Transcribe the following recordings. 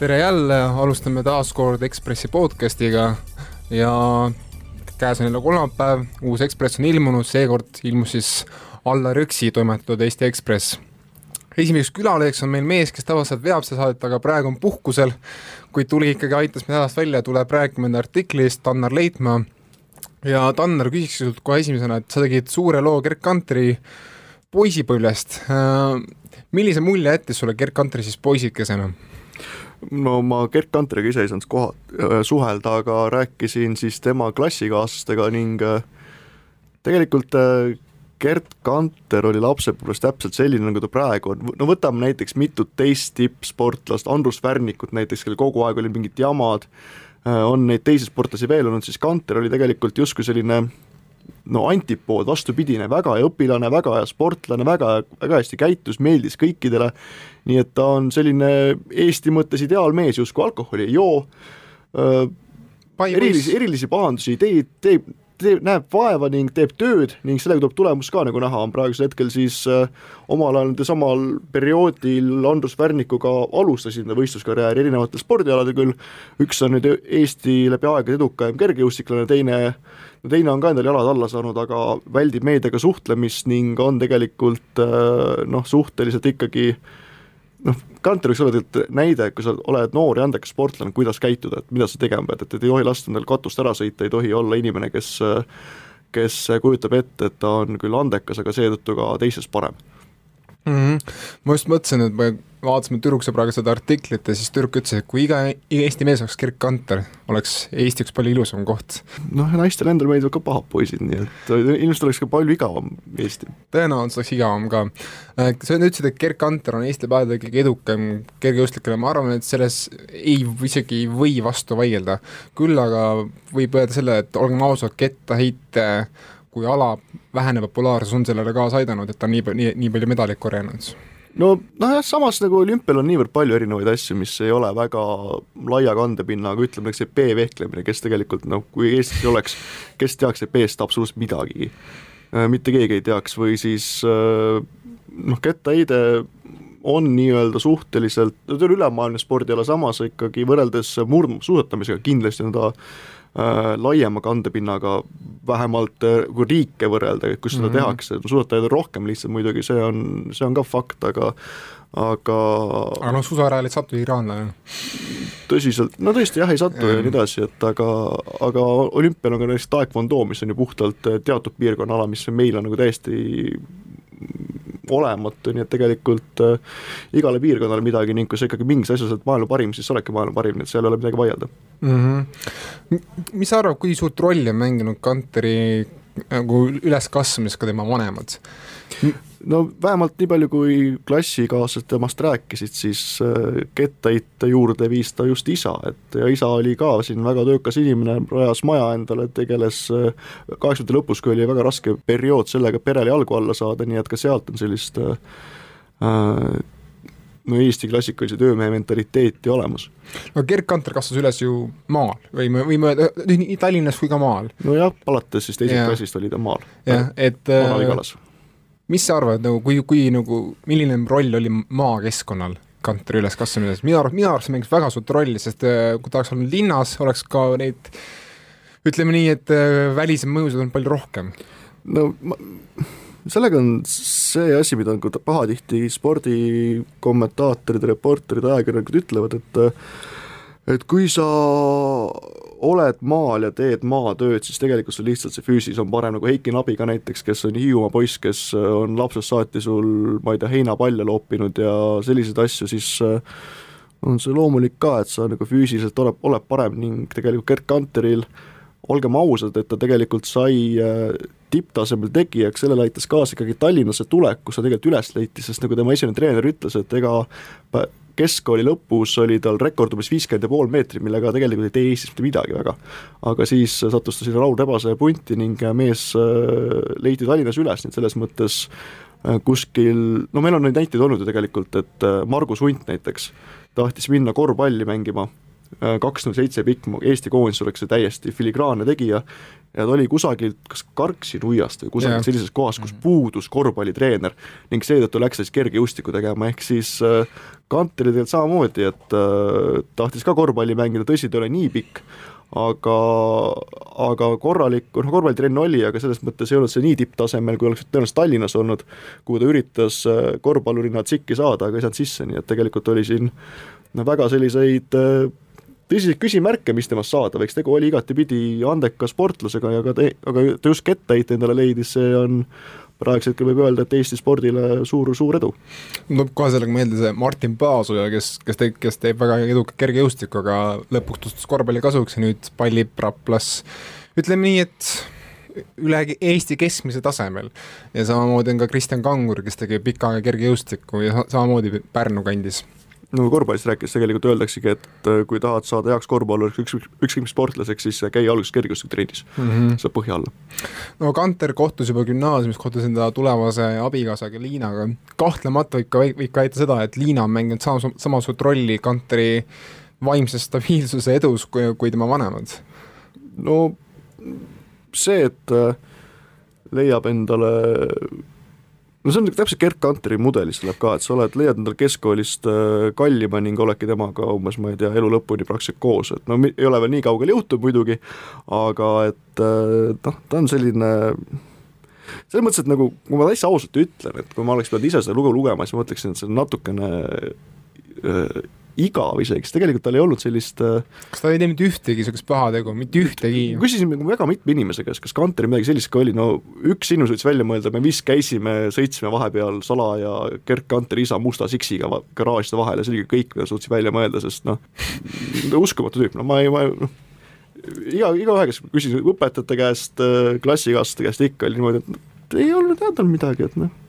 tere jälle, alustame taas kord Ekspressi podcastiga ja käes on jälle kolmapäev, uus Ekspress on ilmunud, seekord ilmus siis Allar Jõksi toimetatud Eesti Ekspress. esimeseks külaleheks on meil mees, kes tavaliselt veab seda saadet, aga praegu on puhkusel, kuid tuli ikkagi, aitas meid hädast välja, tuleb rääkima enda artiklist, Tannar Leitmaa. ja Tannar, küsiks sinult kohe esimesena, et sa tegid suure loo Gerd Kantri poisipõlvest. millise mulje jättis sulle Gerd Kantri siis poisikesena? No ma Gerd Kantriga ise ei saanud koha, suhelda, aga rääkisin siis tema klassikaaslastega ning äh, tegelikult äh, Gerd Kanter oli lapsepõlves täpselt selline, nagu ta praegu on, no võtame näiteks mitut teist tippsportlast, Andrus Värnikut näiteks, kellel kogu aeg olid mingid jamad, äh, on neid teisi sportlasi veel olnud, siis Kanter oli tegelikult justkui selline no antipood, vastupidine, väga hea õpilane, väga hea sportlane, väga, väga hästi käitus, meeldis kõikidele, nii et ta on selline Eesti mõttes ideaalmees, justkui alkoholi ei joo, erilisi, erilisi pahandusi ei tee, teeb, teeb, näeb vaeva ning teeb tööd ning sellega tuleb tulemus ka, nagu näha on praegusel hetkel siis äh, omal ajal nende samal perioodil Andrus Värnikuga alustasid enda võistluskarjääri erinevatel spordialadel küll, üks on nüüd Eesti läbi aegade edukaim kergejõustiklane, teine no teine on ka endale jalad alla saanud, aga väldib meediaga suhtlemist ning on tegelikult äh, noh, suhteliselt ikkagi noh, Kanter võiks olla tegelikult näide, kui sa oled noor ja andekas sportlane, kuidas käituda, et mida sa tegema pead, et, et ei tohi lasta endal katust ära sõita, ei tohi olla inimene, kes kes kujutab ette, et ta on küll andekas, aga seetõttu ka teisest parem mm. -hmm. ma just mõtlesin, et me vaatasime tüdruksõbraga seda artiklit ja siis tüdruk ütles, et kui iga, iga Eesti mees oleks Gerd Kanter, oleks Eesti üks palju ilusam koht. noh, naistele endale meeldivad ka pahad poisid, nii et ilmselt oleks ka palju igavam Eesti. tõenäoliselt oleks igavam ka. Äh, sa ütlesid, et Gerd Kanter on Eesti päevade kõige edukam kergejõustiklane, ma arvan, et selles ei, isegi ei või vastu vaielda. küll aga võib öelda selle, et olgem ausad, kettaheite kui ala vähene populaarsus on sellele kaasa aidanud, et ta nii, nii, nii palju medaleid korjanud no nojah, samas nagu olümpial on niivõrd palju erinevaid asju, mis ei ole väga laia kandepinnaga, ütleme näiteks see B-vehklemine, kes tegelikult noh, kui Eestis oleks, kes teaks B-st absoluutselt midagigi. Äh, mitte keegi ei teaks või siis äh, noh, kettaheide on nii-öelda suhteliselt, ta on ülemaailmne spordiala, samas ikkagi võrreldes murdmaasuusatamisega kindlasti on ta laiema kandepinnaga, vähemalt äh, kui riike võrrelda, kus seda mm -hmm. tehakse, suusatajaid on rohkem lihtsalt muidugi, see on, see on ka fakt, aga aga aga noh, suusarajal ei satu iraanlane. tõsiselt, no tõesti jah, ei satu ja nii edasi, et aga, aga olümpial on ka näiteks taekwondo, mis on ju puhtalt äh, teatud piirkonna ala, mis meil on nagu täiesti olematu, nii et tegelikult äh, igale piirkonnale midagi ning kui sa ikkagi mingis asjas oled maailma parim, siis sa oledki maailma parim, nii et seal ei ole midagi vaielda mm. -hmm. mis sa arvad, kui suurt rolli on mänginud Kanteri nagu üleskasvamises ka tema vanemad? No vähemalt nii palju, kui klassikaaslased temast rääkisid, siis äh, kettaheite juurde viis ta just isa, et ja isa oli ka siin väga töökas inimene, rajas maja endale, tegeles äh, kaheksakümnendate lõpus, kui oli väga raske periood sellega, et perele jalgu alla saada, nii et ka sealt on sellist äh, no Eesti klassikalise töömehe mentaliteeti olemas. no Gerd Kanter kasvas üles ju maal, võime, võime öelda nii Tallinnas kui ka maal. nojah, alates siis teisest klassist oli ta maal. jah, et äh, mis sa arvad nagu, kui, kui nagu, milline roll oli maakeskkonnal Kantri üleskasvamises, minu arust, minu arust mängis väga suurt rolli, sest äh, kui ta oleks olnud linnas, oleks ka neid ütleme nii, et äh, välised mõjusid on palju rohkem. no ma, sellega on see asi, mida nagu pahatihti spordikommentaatorid, reporterid, ajakirjanikud ütlevad, et et kui sa oled maal ja teed maatööd, siis tegelikult sul lihtsalt see füüsis on parem, nagu Heiki Nabiga näiteks, kes on Hiiumaa poiss, kes on lapsest saati sul, ma ei tea, heinapalle loopinud ja selliseid asju, siis äh, on see loomulik ka, et sa nagu füüsiliselt oled, oled parem ning tegelikult Gerd Kanteril olgem ausad, et ta tegelikult sai äh, tipptasemel tegijaks, sellele aitas kaasa ikkagi Tallinnasse tulek, kus ta tegelikult üles leiti, sest nagu tema esimene treener ütles, et ega keskkooli lõpus oli tal rekord umbes viiskümmend ja pool meetrit, millega tegelikult ei tee Eestis mitte midagi väga. aga siis sattus ta sinna Raul Rebase punti ning mees äh, leiti Tallinnas üles, nii et selles mõttes äh, kuskil, no meil on neid näiteid olnud ju tegelikult, et äh, Margus Hunt näiteks tahtis minna korvpalli mängima, kaks null seitse pikk, Eesti koondis oleks see täiesti filigraanne tegija. Ja ta oli kusagilt kas Karksi nuiast või kusagilt sellises kohas, kus mhm. puudus korvpallitreener ning seetõttu läks siis kergejõustikku tegema, ehk siis Kanteri tegelikult samamoodi, et äh, tahtis ka korvpalli mängida, tõsi, ta ei ole nii pikk, aga, aga korralik, noh korvpallitrenn oli, aga selles mõttes ei olnud see nii tipptasemel, kui oleks tõenäoliselt Tallinnas olnud, kuhu ta üritas äh, korvpallurina tsikki saada, aga ei saanud sisse, nii et tegelikult oli siin no väga selliseid äh, tõsiseid küsimärke, mis temast saada võiks, tegu oli igatepidi andeka sportlasega ja ka te, aga ta just kettaheite endale leidis, see on praegusel hetkel võib öelda, et Eesti spordile suur, suur edu. tuleb kohe sellega meelde see Martin Paasoja, kes, kes teeb, kes teeb väga edukat kergejõustikku, aga lõpuks tutvus korvpalli kasuks ja nüüd pallib Raplas, ütleme nii, et üle Eesti keskmise tasemel. ja samamoodi on ka Kristjan Kangur, kes tegi pikka aega kergejõustikku ja samamoodi Pärnu kandis no korvpallist rääkides tegelikult öeldaksegi, et äh, kui tahad saada heaks korvpalluriks, üks, ükskõik mis sportlaseks, siis käi alguses kergejõustikutrennis mm, -hmm. saab põhja alla. no Kanter kohtus juba gümnaasiumis, kohtus enda tulevase abikaasaga Liinaga, kahtlemata võib ka, võib ka väita seda, et Liina on mänginud sama, samasugust rolli Kanteri vaimse stabiilsuse edus kui, kui tema vanemad. no see, et äh, leiab endale no see on täpselt Gerd Kanteri mudelist tuleb ka, et sa oled, leiad endale keskkoolist äh, kallima ning oledki temaga umbes, ma ei tea, elu lõpuni praktiliselt koos, et no ei ole veel nii kaugele jõutud muidugi, aga et äh, noh, ta on selline selles mõttes, et nagu, kui ma täitsa ausalt ütlen, et kui ma oleks pidanud ise seda lugu lugema, siis ma mõtleksin, et see on natukene äh, igav isegi, sest tegelikult tal ei olnud sellist äh, kas ta ei teinud ühtegi niisugust paha tegu, mitte ühtegi? küsisime väga mitme inimese käest, kas Kanteri midagi sellist ka oli, no üks inimene võiks välja mõelda, me vist käisime, sõitsime vahepeal salaja Gerd Kanteri isa musta siksiga garaažide vahel ja see oli kõik, mida suutsin välja mõelda, sest noh, uskumatu tüüp, no ma ei, ma noh, iga, igaühe, kes küsis õpetajate käest, äh, klassikaaslaste käest ikka oli niimoodi, et ei olnud teada midagi, et noh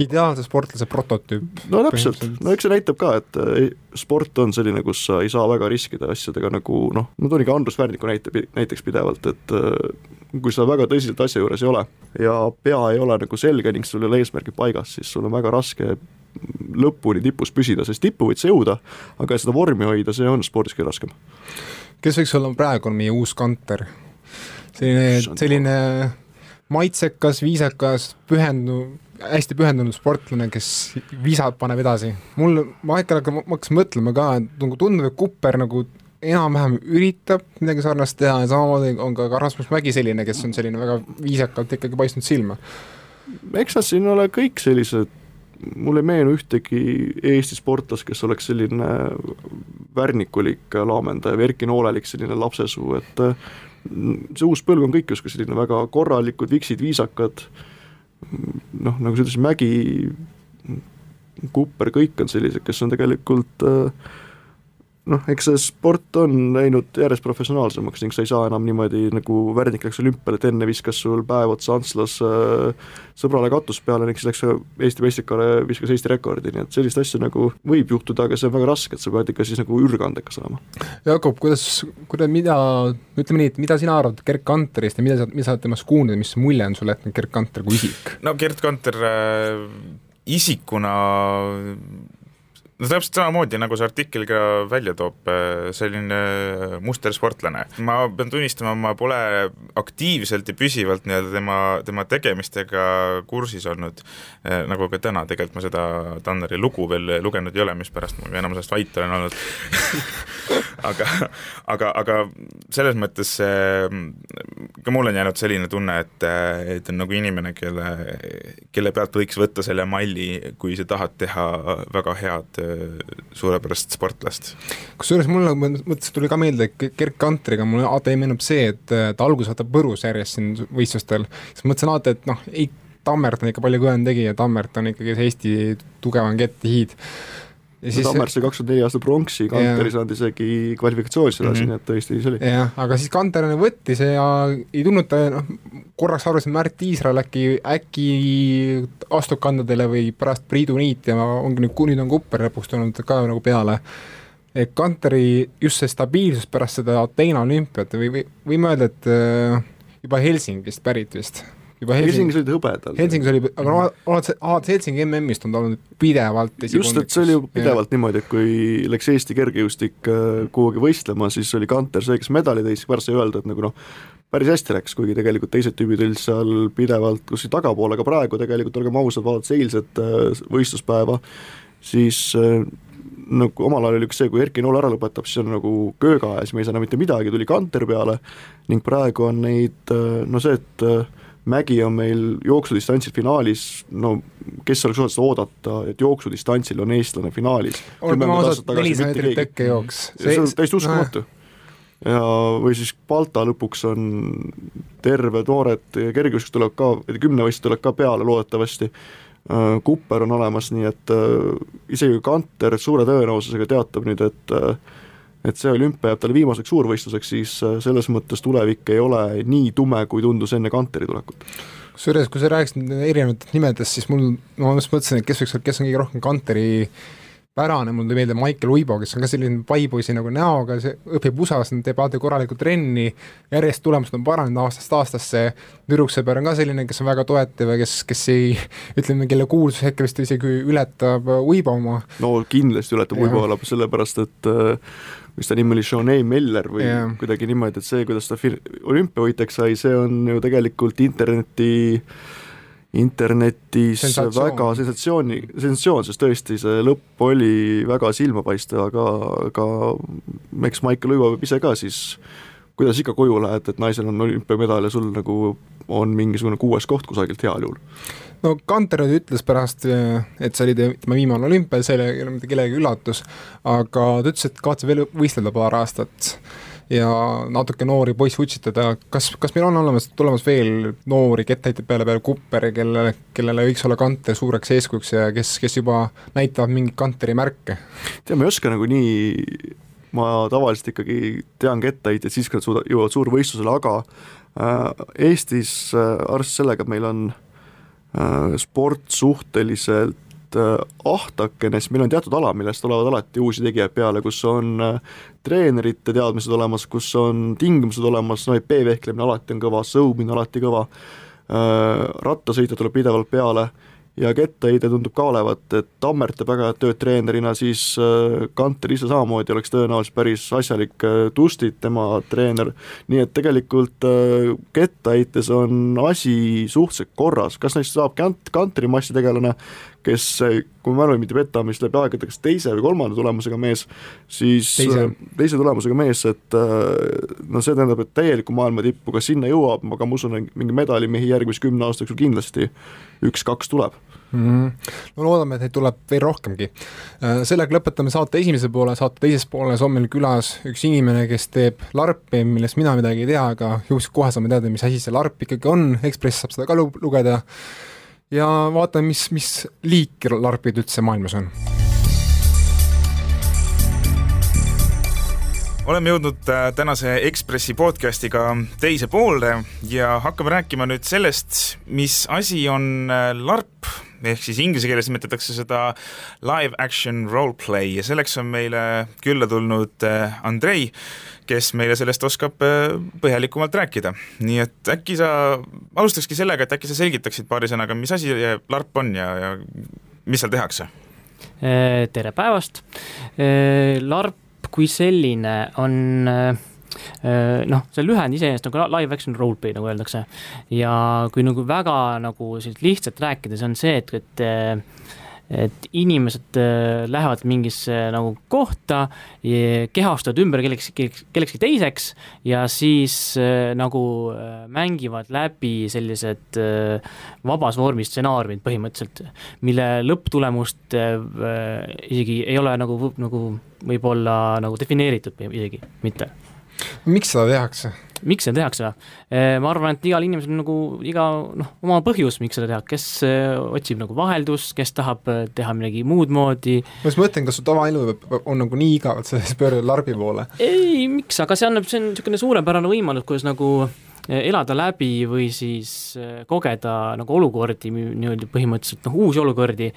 ideaalse sportlase prototüüp. no täpselt, no eks see näitab ka, et eh, sport on selline, kus sa ei saa väga riskida asjadega nagu noh, ma toon ikka Andrus Värniku näite näiteks pidevalt, et eh, kui sa väga tõsiselt asja juures ei ole ja pea ei ole nagu selge ning sul ei ole eesmärgid paigas, siis sul on väga raske lõpuni tipus püsida, sest tippu võid sa jõuda, aga seda vormi hoida, see on spordis kõige raskem. kes võiks olla praegu meie uus kanter? selline, selline maitsekas, viisakas, pühendu-, hästi pühendunud sportlane, kes visad paneb edasi. mul, ma ikka ma hakkasin mõtlema ka, et nagu tundub, et Kupper nagu enam-vähem üritab midagi sarnast teha ja samamoodi on ka Rasmus Mägi selline, kes on selline väga viisakalt ikkagi paistnud silma. eks nad siin ole kõik sellised, mul ei meenu ühtegi Eesti sportlast, kes oleks selline värnikulik laamendaja või Erki Noolelik selline lapsesuu, et see uus põlv on kõik justkui selline väga korralikud, viksid, viisakad noh, nagu sa ütlesid, Mägi, Cooper, kõik on sellised, kes on tegelikult äh, noh, eks see sport on läinud järjest professionaalsemaks ning sa ei saa enam niimoodi nagu Värnik läks olümpiale, et enne viskas sul päev otsa Antslas äh, sõbrale katus peale ning siis läks Eesti mestikale, viskas Eesti rekordi, nii et sellist asja nagu võib juhtuda, aga see on väga raske, et sa pead ikka siis nagu ürgandekas olema. Jakob, kuidas, kuidas, mida, ütleme nii, et mida sina arvad Gerd Kanterist ja mida sa, mida sa oled temast kuulnud ja mis mulje on sulle jätnud Gerd Kanter kui isik? no Gerd Kanter äh, isikuna no täpselt samamoodi, nagu see artikkel ka välja toob, äh, selline mustersportlane. ma pean tunnistama, ma pole aktiivselt ja püsivalt nii-öelda tema, tema tegemistega kursis olnud, äh, nagu ka täna, tegelikult ma seda Tanneri lugu veel lugenud ei ole, mispärast ma enamus ajast vait olen olnud aga, aga, aga selles mõttes ka mul on jäänud selline tunne, et, et on nagu inimene, kelle, kelle pealt võiks võtta selle malli, kui sa tahad teha väga head suurepärast sportlast. kusjuures mul nagu mõttes tuli ka meelde, Gerd Kantriga mul alati meenub see, et ta alguses võtab põrus järjest siin võistlustel, siis mõtlesin alati, et noh, ei, Tammert on ikka palju kõvem tegija, Tammert on ikkagi see Eesti tugevam ketihiid siis Tammert sai kakskümmend neli aastat pronksi, Kanter ei saanud isegi kvalifikatsioonis edasi mm, -hmm. nii et tõesti see oli. jah, aga siis Kanter võttis ja ei tulnud ta noh, korraks arvasin, Märt Iisrael äkki, äkki astub kandadele või pärast Priidu Niit ja ongi nüüd, nüüd on Kupper lõpuks tulnud ka nagu peale. et Kanteri just see stabiilsus pärast seda Ateena olümpiat või, või võime öelda, et äh, juba Helsingist pärit vist juba Helsing... Helsingis olid hõbedal. Helsingis oli, aga alates, alates Helsingi MM-ist on ta olnud pidevalt just, et see oli ju pidevalt ja. niimoodi, et kui läks Eesti kergejõustik äh, kuhugi võistlema, siis oli Kanter see, kes medali tõi, siis pärast sai öelda, et nagu noh, päris hästi läks, kuigi tegelikult teised tüübid olid seal pidevalt kuskil tagapool, aga praegu tegelikult olgem ausad, vaadates eilset äh, võistluspäeva, siis äh, nagu omal ajal oli üks see, kui Erki Nool ära lõpetab, siis on nagu kööga ja siis me ei saa enam mitte midagi, tuli Kanter peale ning praegu on neid no see, et Mägi on meil jooksudistantsil finaalis, no kes oleks osanud seda oodata, et jooksudistantsil on eestlane finaalis. oleme ausad, nelisada meetrit tekkejooks. see on täiesti uskumatu ja, või siis Balta lõpuks on terved noored kergejõustik tulevad ka, kümnevõistlused tulevad ka peale loodetavasti, äh, Kupper on olemas, nii et äh, isegi Kanter suure tõenäosusega teatab nüüd, et äh, et see olümpia jääb talle viimaseks suurvõistluseks, siis selles mõttes tulevik ei ole nii tume, kui tundus enne Kanteri tulekut. Kusjuures, kui sa rääkisid erinevatest nimedest, siis mul, ma mõtlesin, et kes võiks, kes on kõige rohkem Kanteri pärane, mul tuli meelde Michael Uibo, kes on ka selline paipoisi nagu näoga, see õpib USA-s, teeb alati korralikku trenni, järjest tulemused on paranenud aastast aastasse, tüdruksõber on ka selline, kes on väga toetav ja kes, kes ei, ütleme, kelle kuulsus hetkel vist isegi ületab Uibo oma. no kindlasti ületab Uibo sellepärast et äh, mis ta nimi oli, Shonei Meller või yeah. kuidagi niimoodi, et see, kuidas ta fir-, olümpiavõitjaks sai, see on ju tegelikult interneti äh, internetis sensatsioon. väga sensatsiooni, sensatsioon, sest tõesti see lõpp oli väga silmapaistev, aga, aga eks Maicel Uivo ise ka siis kuidas ikka koju lähed, et naisel on olümpiamedal ja sul nagu on mingisugune kuues koht kusagilt heal juhul? no Kanter ütles pärast, et see oli tema viimane olümpia, see ei ole mitte kellegi üllatus, aga ta ütles, et kavatseb veel võistelda paar aastat ja natuke noori poisse utsitada, kas, kas meil on olemas, tulemas veel noori kettaheitjaid peale, peale Kupperi, kellele, kellele võiks olla Kanter suureks eeskujuks ja kes, kes juba näitavad mingeid Kanteri märke? tead, ma ei oska nagu nii, ma tavaliselt ikkagi tean kettaheitjaid siis, kui nad suuda-, jõuavad suurvõistlusele, aga äh, Eestis äh, arvestades sellega, et meil on äh, sport suhteliselt äh, ahtakene, siis meil on teatud ala, millest tulevad alati uusi tegijaid peale, kus on äh, treenerite teadmised olemas, kus on tingimused olemas, no EP-vehklemine alati on kõva, sõumine alati kõva äh,, rattasõitja tuleb pidevalt peale ja kettaheide tundub ka olevat, et Tammert teeb väga head tööd treenerina, siis äh, Kanter ise samamoodi oleks tõenäoliselt päris asjalik äh, Tustit, tema treener, nii et tegelikult äh, kettaheites on asi suhteliselt korras, kas neist saab kant-, kantri massitegelane, kes, kui ma mälu mind ei peta, mis läbi aegade kas teise või kolmanda tulemusega mees, siis teise, teise tulemusega mees, et no see tähendab, et täielikku maailma tippu, kas sinna jõuab, aga ma usun, mingi medalimehi järgmise kümne aasta jooksul kindlasti üks-kaks tuleb mm. -hmm. no loodame, et neid tuleb veel rohkemgi. Äh, sellega lõpetame saate esimese poole, saate teises pooles on meil külas üks inimene, kes teeb larpi, millest mina midagi ei tea, aga juhuslikult kohe saame teada, mis asi see larp ikkagi on, Ekspress saab seda ka lugeda ja vaatame, mis, mis liiki larpid üldse maailmas on. Oleme jõudnud äh, tänase Ekspressi podcastiga teise poolde ja hakkame rääkima nüüd sellest, mis asi on äh, LARP ehk siis inglise keeles nimetatakse seda live action roleplay ja selleks on meile külla tulnud äh, Andrei, kes meile sellest oskab äh, põhjalikumalt rääkida. nii et äkki sa alustakski sellega, et äkki sa selgitaksid paari sõnaga, mis asi LARP on ja, ja mis seal tehakse? Äh, tere päevast! LARP kui selline on Äh, noh, see lühend iseenesest nagu live action roleplay, nagu öeldakse. ja kui nagu väga nagu selliselt lihtsalt rääkida, see on see, et, et et inimesed äh, lähevad mingisse nagu kohta, kehastuvad ümber kellekski, kellekski teiseks ja siis äh, nagu mängivad läbi sellised vabas vormis stsenaariumid põhimõtteliselt, mille lõpptulemust isegi ei ole nagu, nagu võib-olla nagu defineeritud isegi mitte miks seda tehakse? Miks seda tehakse? Eh, ma arvan, et igal inimesel on nagu iga noh, oma põhjus, miks seda teha, kes otsib nagu vaheldust, kes tahab eh, teha midagi muud moodi. ma just mõtlen, kas su tavaelu on nagu nii igav, et sa siis pöördud larbi poole? ei, miks, aga see annab, see on niisugune suurepärane võimalus, kuidas nagu elada läbi või siis kogeda nagu olukordi, nii-öelda põhimõtteliselt noh, uusi olukordi,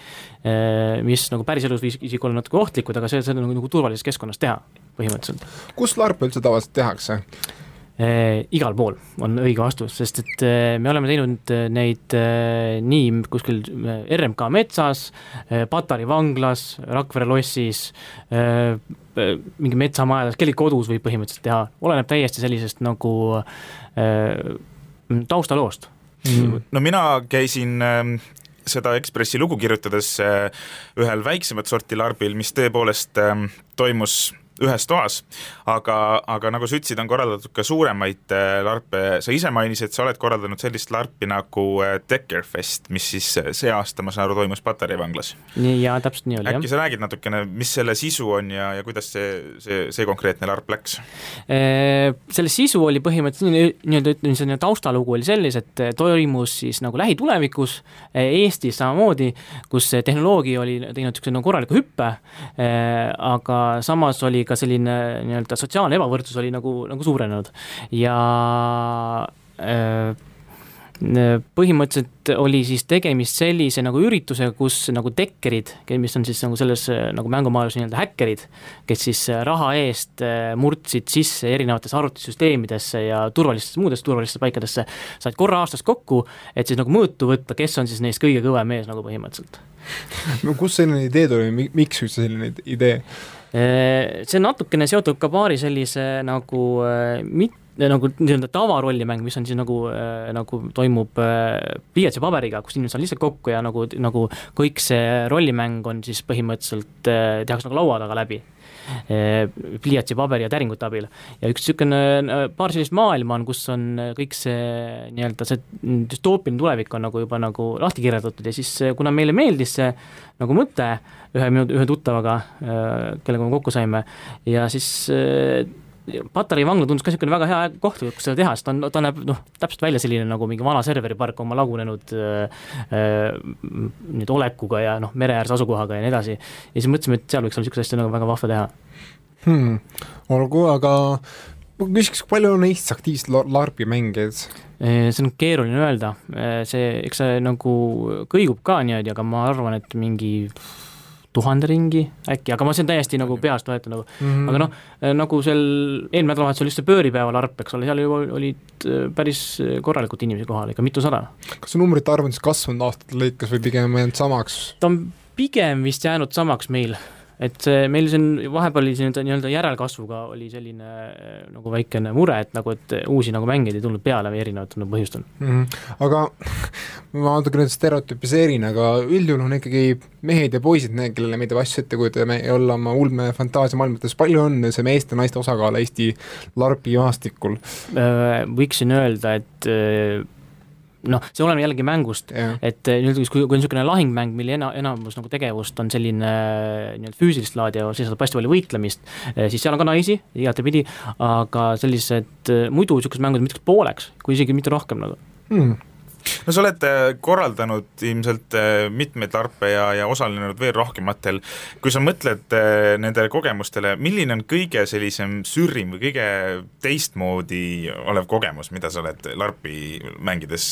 mis nagu päriselus võis isegi olla natuke ohtlikud, aga see, seda nagu, nagu turvalises keskkonnas teha põhimõtteliselt. kus larpe üldse tavaliselt tehakse? Eh, igal pool on õige vastus, sest et eh, me oleme teinud eh, neid nii kuskil RMK metsas, Patari vanglas, Rakvere lossis, mingi metsamajades, kellegi kodus võib põhimõtteliselt teha, oleneb täiesti sellisest nagu taustaloost. Mm.. no mina käisin seda Ekspressi lugu kirjutades ühel väiksemat sorti larbil, mis tõepoolest ähm, toimus ühes toas, aga, aga nagu sa ütlesid, on korraldatud ka suuremaid äh, larpe, sa ise mainisid, sa oled korraldanud sellist larpi nagu Deckerfest, äh, mis siis äh, see aasta, ma saan aru, toimus Patarei vanglas. jaa, täpselt nii oli, jah. äkki sa räägid natukene, mis selle sisu on ja, ja kuidas see, see, see konkreetne larp läks? Selle sisu oli põhimõtteliselt nii-öelda, ütleme, selline taustalugu oli selles, et toimus siis nagu lähitulevikus Eestis samamoodi, kus tehnoloogia oli teinud niisuguse nagu korraliku hüppe, aga samas oli ka selline nii-öelda sotsiaalne ebavõrdsus oli nagu, nagu suurenenud ja äh, põhimõtteliselt oli siis tegemist sellise nagu üritusega, kus nagu tekkerid, mis on siis nagu selles nagu mängumaailmas nii-öelda häkkerid, kes siis raha eest äh, murdsid sisse erinevatesse arvutisüsteemidesse ja turvalistesse, muudesse turvalistesse paikadesse, said korra aastas kokku, et siis nagu mõõtu võtta, kes on siis neist kõige kõvem mees nagu põhimõtteliselt. no kust selline idee tuli, miks üldse selline idee? Äh, see on natukene seotud ka paari sellise nagu äh, mit-, nagu nii-öelda tavarollimäng, mis on siis nagu, äh, nagu toimub pliiatsi paberiga, kus inimesed saavad lihtsalt kokku ja nagu, nagu kõik see rollimäng on siis põhimõtteliselt, tehakse nagu laua taga läbi pliiatsi, paberi ja täringute abil. ja üks niisugune, paar sellist maailma on, kus on kõik see nii-öelda see düstoopiline tulevik on nagu juba nagu lahti kirjeldatud ja siis kuna meile meeldis see nagu mõte, ühe minu, ühe tuttavaga, kellega me kokku saime ja siis Patarei vangla tundus ka niisugune väga hea koht, kus seda teha, sest ta on, ta näeb noh, täpselt välja selline nagu mingi vana serveripark oma lagunenud äh, äh, nüüd olekuga ja noh, mere ääres asukohaga ja nii edasi. ja siis mõtlesime, et seal võiks olla niisugust asja nagu väga vahva teha hmm.. olgu, aga ma küsiks, palju on Eestis aktiivseid LARP-i mängijaid? see on keeruline öelda, see, eks see nagu kõigub ka niimoodi, aga ma arvan, et mingi tuhande ringi äkki, aga ma see on täiesti nagu peast võetud nagu mm, -hmm. aga noh, nagu sel eelmine nädalavahetus oli just see pööripäeva larp, eks ole, seal juba olid äh, päris korralikult inimesi kohal, ikka mitusada. kas see numbrite arv on siis kasvanud aastate lõikes või pigem jäänud samaks? ta on pigem vist jäänud samaks meil, et meil siin vahepeal oli siin nii-öelda järelkasvuga oli selline äh, nagu väikene mure, et nagu, et uusi nagu mängijaid ei tulnud peale erinevatel nagu põhjustel mm. -hmm. aga ma natuke nüüd stereotüpiseerin, aga üldjuhul on ikkagi mehed ja poisid need, kellele meeldib asju ette kujutada ja olla oma ulme fantaasiamaailmates, palju on see meeste-naiste osakaal Eesti larpi maastikul? Äh, võiksin öelda, et äh, noh, see oleneb jällegi mängust, et eh, nii-öelda kui, kui on niisugune lahingmäng, mille ena, enamus nagu tegevust on selline eh, nii-öelda füüsilist laadi ja sisaldab hästi palju võitlemist, eh, siis seal on ka naisi igatepidi, aga sellised muidu niisugused mängud on mitte pooleks, kui isegi mitte rohkem nagu. Hmm no sa oled äh, korraldanud ilmselt äh, mitmeid larpe ja, ja osalenud veel rohkematel. kui sa mõtled äh, nendele kogemustele, milline on kõige sellisem sürrim või kõige teistmoodi olev kogemus, mida sa oled larpi mängides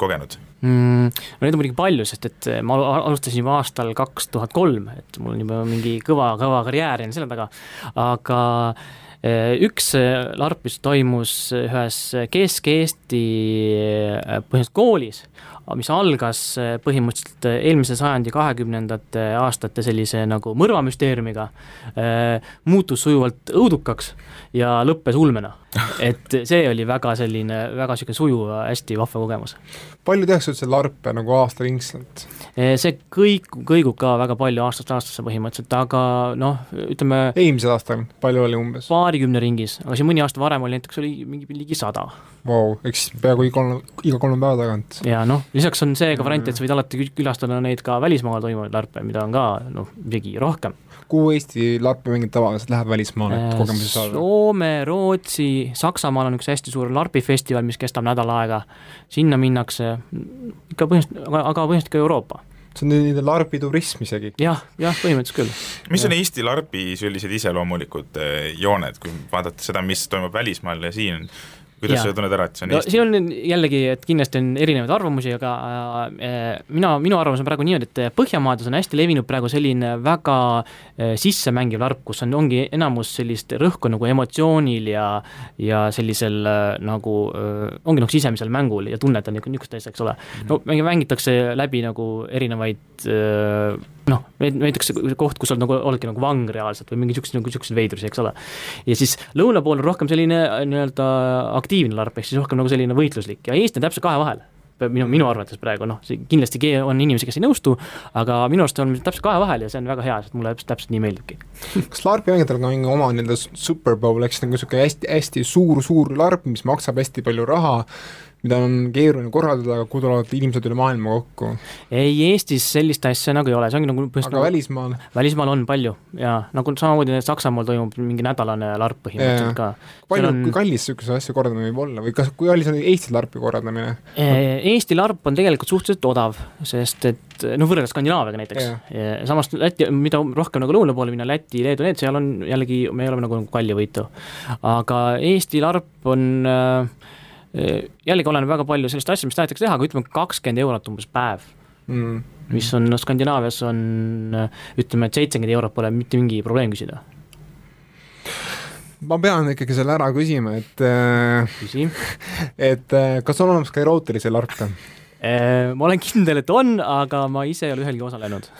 kogenud mm,? no neid on muidugi palju, sest et ma alustasin juba aastal kaks tuhat kolm, et mul on juba mingi kõva, kõva karjäär jäänud selle taga, aga üks äh, larp, mis toimus ühes Kesk-Eesti äh, põhimõtteliselt koolis, mis algas põhimõtteliselt eelmise sajandi kahekümnendate aastate sellise nagu mõrvamüsteeriumiga, muutus sujuvalt õudukaks ja lõppes ulmena et see oli väga selline, väga niisugune sujuv, hästi vahva kogemus. palju tehakse üldse larpe nagu aastaringselt? see kõik, kõigub ka väga palju aastast aastasse põhimõtteliselt, aga noh, ütleme eelmisel aastal, palju oli umbes? paarikümne ringis, aga siin mõni aasta varem oli näiteks oli mingi ligi sada. Vau, eks peaaegu iga iga kolme päeva tagant. ja noh, lisaks on see ka variant, et sa võid alati külastada neid ka välismaal toimuvaid larpe, mida on ka noh, isegi rohkem kuhu Eesti larpimängija tavaliselt läheb välismaale, et kogemusi saada? Soome, Rootsi, Saksamaal on üks hästi suur larpifestival, mis kestab nädal aega, sinna minnakse ikka põhimõtteliselt, aga, aga põhimõtteliselt ka Euroopa see on nii-öelda larbiturism isegi ja,. jah, jah, põhimõtteliselt küll. mis on Eesti larbi sellised iseloomulikud eh, jooned, kui vaadata seda, mis toimub välismaal ja siin, kuidas sa tunned ära, et see on no, Eesti? siin on jällegi, et kindlasti on erinevaid arvamusi, aga äh, mina, minu arvamus on praegu niimoodi, et Põhjamaades on hästi levinud praegu selline väga äh, sissemängiv larp, kus on, ongi enamus sellist rõhku nagu emotsioonil ja ja sellisel äh, nagu äh, ongi nagu sisemisel mängul ja tunned on niisugust asja, eks ole. no mängitakse läbi nagu erinevaid äh, noh, näiteks koht, kus sa nagu oledki nagu vang reaalselt või mingi niisuguseid, nagu niisuguseid veidrusi, eks ole. ja siis lõuna pool on rohkem selline nii-öelda aktiivne larp, ehk siis rohkem nagu selline võitluslik ja Eesti on täpselt kahe vahel minu, minu arvates praegu noh, kindlasti on inimesi, kes ei nõustu, aga minu arust on täpselt kahe vahel ja see on väga hea, sest mulle täpselt, täpselt nii meeldibki. kas LARP-i mängijatel on ka mingi oma nii-öelda Super Bowl siis nagu niisugune hästi, hästi suur-suur LARP, mis maksab hästi palju raha, mida on keeruline korraldada, aga kuhu tulevad inimesed üle maailma kokku. ei, Eestis sellist asja nagu ei ole, see ongi nagu aga nagu, välismaal? välismaal on palju jaa, nagu samamoodi Saksamaal toimub mingi nädalane larp põhimõtteliselt ka. palju on..., kui kallis niisuguseid asju korraldamine võib olla või kas, kui kallis on Eesti larpi korraldamine? Eesti larp on tegelikult suhteliselt odav, sest et noh, võrreldes Skandinaaviaga näiteks, samas Läti, mida rohkem nagu lõuna poole minna, Läti, Leedu, need, seal on jällegi, me oleme nagu kaljuvõitu. aga Eesti larp on äh, jällegi oleneb väga palju sellest asjast, mis tahetakse teha, aga ütleme kakskümmend eurot umbes päev mm.. mis on, noh Skandinaavias on ütleme, et seitsekümmend eurot pole mitte mingi probleem küsida. ma pean ikkagi selle ära küsima, et äh, küsi. et äh, kas on olemas ka erootilisi larpe? Äh, ma olen kindel, et on, aga ma ise ei ole ühelgi osalenud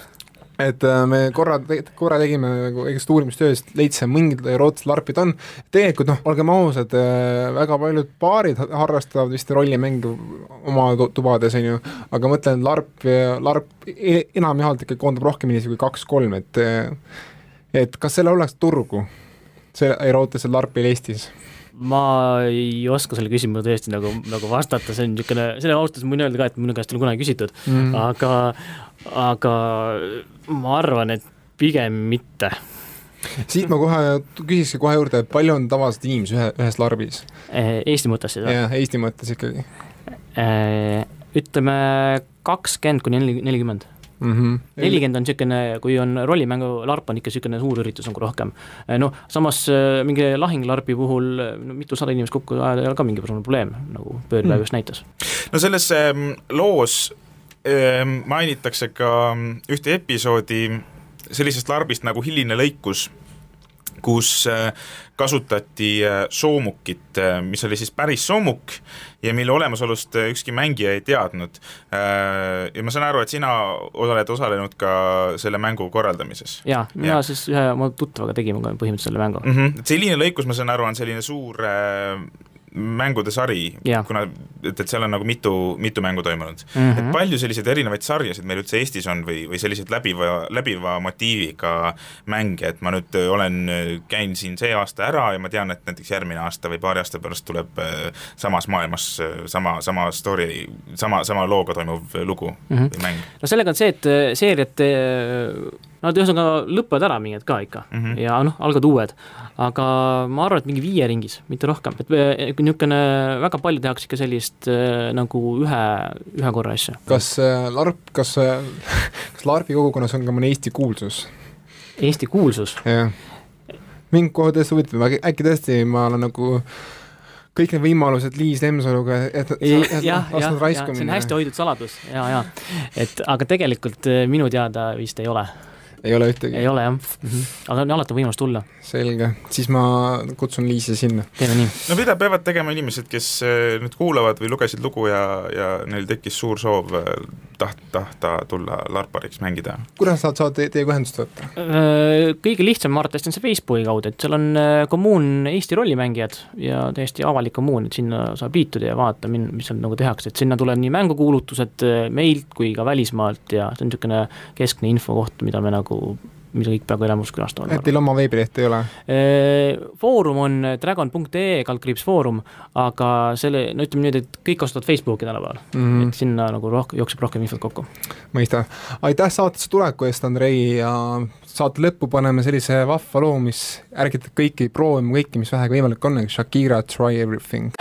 et äh, me korra, korra tegime nagu väikest uurimistööst, leidsime mingid erootilised larpid on, tegelikult noh, olgem ausad, äh, väga paljud paarid harrastavad vist rollimänge oma tubades, on ju, aga mõtlen, larp, larp e-, enamjaolt ikkagi koondab rohkem inimesi kui kaks-kolm, et et kas sellel oleks turgu, see erootilisel larpil Eestis? Ma ei oska selle küsimusele tõesti nagu, nagu vastata, see on niisugune, selle ausalt öeldes ma võin öelda ka, et minu käest ei ole kunagi küsitud mm., aga, aga ma arvan, et pigem mitte siit ma kohe küsikski kohe juurde, et palju on tavaliselt inimesi ühe, ühes larbis? Eh, Eesti mõttes siis või? jah, Eesti mõttes ikkagi. Eh, ütleme kakskümmend kuni nelikümmend. Nelikümmend on niisugune, kui on rollimängu larp, on ikka niisugune suur üritus nagu rohkem. Eh, noh, samas mingi lahinglarpi puhul no, mitusada inimest kokku ajada ei ole ka mingi probleem, nagu Pöörpäev mm. just näitas. no selles ähm, loos Ehm, mainitakse ka ühte episoodi sellisest larbist nagu Hiline lõikus, kus äh, kasutati äh, soomukit, äh, mis oli siis päris soomuk ja mille olemasolust ükski mängija ei teadnud. ja ma saan aru, et sina oled osalenud ka selle mängu korraldamises. jaa, mina ja. siis ühe oma tuttavaga tegime põhimõtteliselt selle mängu mm. -hmm. see Hiline lõikus, ma saan aru, on selline suur mängude sari, kuna et, et seal on nagu mitu, mitu mängu toimunud mm. -hmm. et palju selliseid erinevaid sarjasid meil üldse Eestis on või, või selliseid läbiva, läbiva motiiviga mänge, et ma nüüd olen, käin siin see aasta ära ja ma tean, et näiteks järgmine aasta või paari aasta pärast tuleb äh, samas maailmas äh, sama, sama story, sama, sama looga toimuv lugu mm -hmm. või mäng? no sellega on see, et äh, seeriad Nad ühesõnaga lõpevad ära mingid ka ikka mm -hmm. ja noh, algavad uued. aga ma arvan, et mingi viie ringis, mitte rohkem, et niisugune väga palju tehakse ikka sellist äh, nagu ühe, ühe korra asja. kas äh, LARP, kas äh,, kas LARP-i kogukonnas on ka mõni Eesti kuulsus? Eesti kuulsus? jah. mind kohe tõesti huvitab, äkki tõesti ma olen nagu kõik need võimalused Liis Lemsaluga, et, jah, jah, jah, see on hästi hoitud saladus ja, ja et aga tegelikult minu teada vist ei ole ei ole ühtegi? ei ole jah mm, -hmm. aga on alati võimalus tulla. selge, siis ma kutsun Liisi sinna. teeme nii. no mida peavad tegema inimesed, kes äh, nüüd kuulavad või lugesid lugu ja, ja neil tekkis suur soov äh, taht-, tahta tulla larpariks mängida? kuidas nad saavad teiega ühendust võtta? Äh, kõige lihtsam, ma arvan, on see Facebooki kaudu, et seal on kommuun Eesti rollimängijad ja täiesti avalik kommuun, et sinna saab liituda ja vaadata, mis seal nagu tehakse, et sinna tuleb nii mängukuulutused meilt kui ka välismaalt ja see on niisugune keskne infokoht, mida me nagu nagu mida kõik peaaegu enamus külastavad. et teil oma veebilehte ei ole? Foorum on dragon.ee kaldkriips foorum, aga selle, no ütleme nüüd, et kõik kasutavad Facebooki tänapäeval mm, -hmm. et sinna nagu rohkem, jookseb rohkem infot kokku. mõista. aitäh saatesse tuleku eest, Andrei, ja saate lõppu paneme sellise vahva loo, mis ärgitab kõiki proovima kõike, mis vähegi võimalik on, Shakira Try Everything.